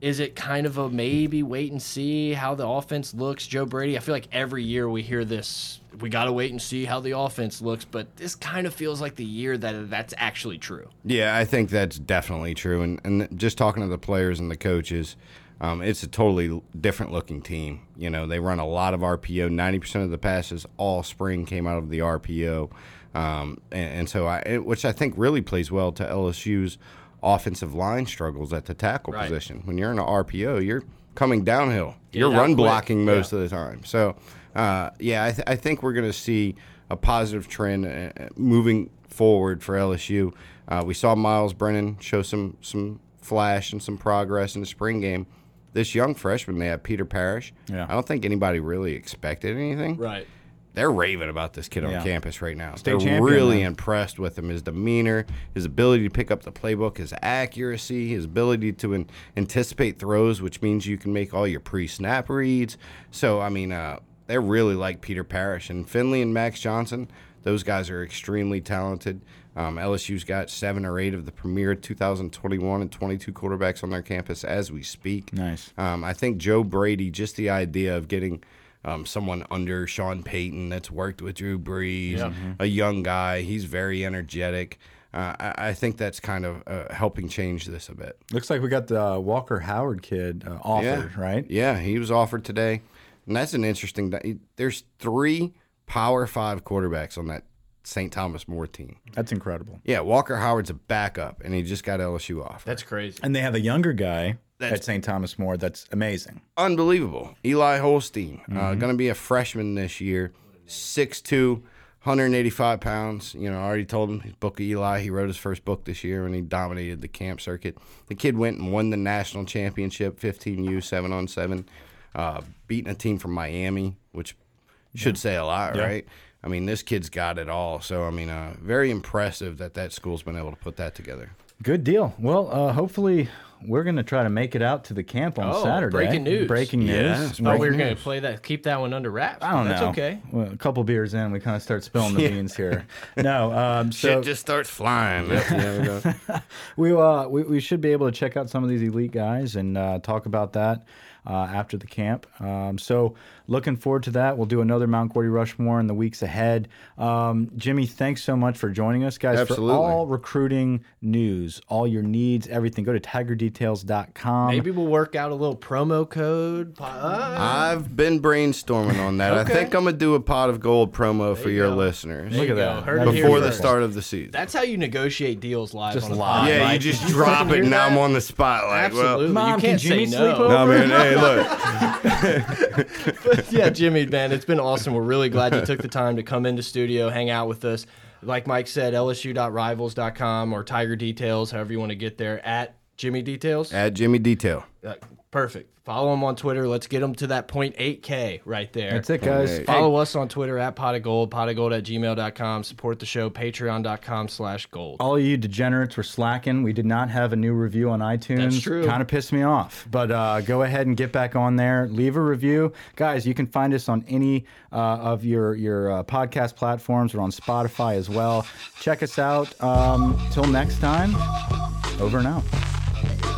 is it kind of a maybe wait and see how the offense looks, Joe Brady? I feel like every year we hear this. We got to wait and see how the offense looks, but this kind of feels like the year that that's actually true. Yeah, I think that's definitely true. And and just talking to the players and the coaches, um, it's a totally different looking team. You know, they run a lot of RPO. Ninety percent of the passes all spring came out of the RPO, um, and, and so I, it- which I think really plays well to LSU's offensive line struggles at the tackle Right. position. When you're in an RPO, you're coming downhill. Get you're run quick. blocking most of the time. So, uh, yeah, I, th- I think we're going to see a positive trend uh, moving forward for LSU. Uh, we saw Myles Brennan show some some flash and some progress in the spring game. This young freshman, they have Peter Parrish. Yeah. I don't think anybody really expected anything. Right. They're raving about this kid on Yeah. campus right now. State They're champion, really man. impressed with him, his demeanor, his ability to pick up the playbook, his accuracy, his ability to an- anticipate throws, which means you can make all your pre-snap reads. So, I mean, uh, they're really like Peter Parrish and Finley and Max Johnson. Those guys are extremely talented. Um, LSU's got seven or eight of the premier 2021 and 22 quarterbacks on their campus as we speak. Nice. Um, I think Joe Brady, just the idea of getting um, someone under Sean Payton that's worked with Drew Brees, a young guy, he's very energetic. Uh, I, I think that's kind of uh, helping change this a bit. Looks like we got the uh, Walker Howard kid uh, offered, right? Yeah, he was offered today, and that's an interesting. There's three Power Five quarterbacks on that St. Thomas More team. That's incredible. Yeah, Walker Howard's a backup, and he just got LSU off. That's crazy. And they have a younger guy That's- at St. Thomas More that's amazing. unbelievable. Eli Holstein, uh, going to be a freshman this year, 6'2", 185 pounds. You know, I already told him his book of Eli. He wrote his first book this year when he dominated the camp circuit. The kid went and won the national championship, 15U, 7 on 7, uh, beating a team from Miami, which should say a lot, right? I mean, this kid's got it all. So, I mean, uh, very impressive that that school's been able to put that together. Good deal. Well, uh, hopefully we're going to try to make it out to the camp on Oh, Saturday. breaking news. Breaking news. Yeah, Thought we were Breaking going to play that, keep that one under wraps. I don't That's know. okay. Well, a couple beers in, we kind of start spilling the beans here. No, um, so Shit just starts flying. That's the end of it. we, uh, we we should be able to check out some of these elite guys and uh, talk about that uh, after the camp. Um, so looking forward to that. We'll do another Mount Gordy Rushmore in the weeks ahead. Um, Jimmy, thanks so much for joining us, guys. Absolutely. For all recruiting news, all your needs, everything, go to tigerdetails.com. Maybe we'll work out a little promo code. Uh, I've been brainstorming on that. I think I'm gonna do a pot of gold promo for you your go. listeners There Look you at go. that. Heard it That'd here be before the first. start of the season. That's how you negotiate deals live Just on a live. pod, yeah, you just drop it. hear Now that? I'm on the spotlight. Absolutely. Mom, you can't can Jimmy say sleep no. over? No, man. Hey, look. yeah, Jimmy, man, it's been awesome. We're really glad you took the time to come into studio, hang out with us. Like Mike said, lsu.rivals.com or Tiger Details, however you want to get there, at Jimmy Details. At Jimmy Detail. Uh, perfect. Follow him on Twitter. Let's get him to that 0.8K right there. That's it, guys. Hey. Hey, Follow us on Twitter at pot of gold, pot of gold at gmail.com. Support the show, patreon.com slash gold. all you degenerates were slacking. We did not have a new review on iTunes. That's true. Kind of pissed me off. But uh, go ahead and get back on there. Leave a review, guys. You can find us on any uh, of your your uh, podcast platforms. We're on Spotify as well. Check us out. Um, till next time. Over and out.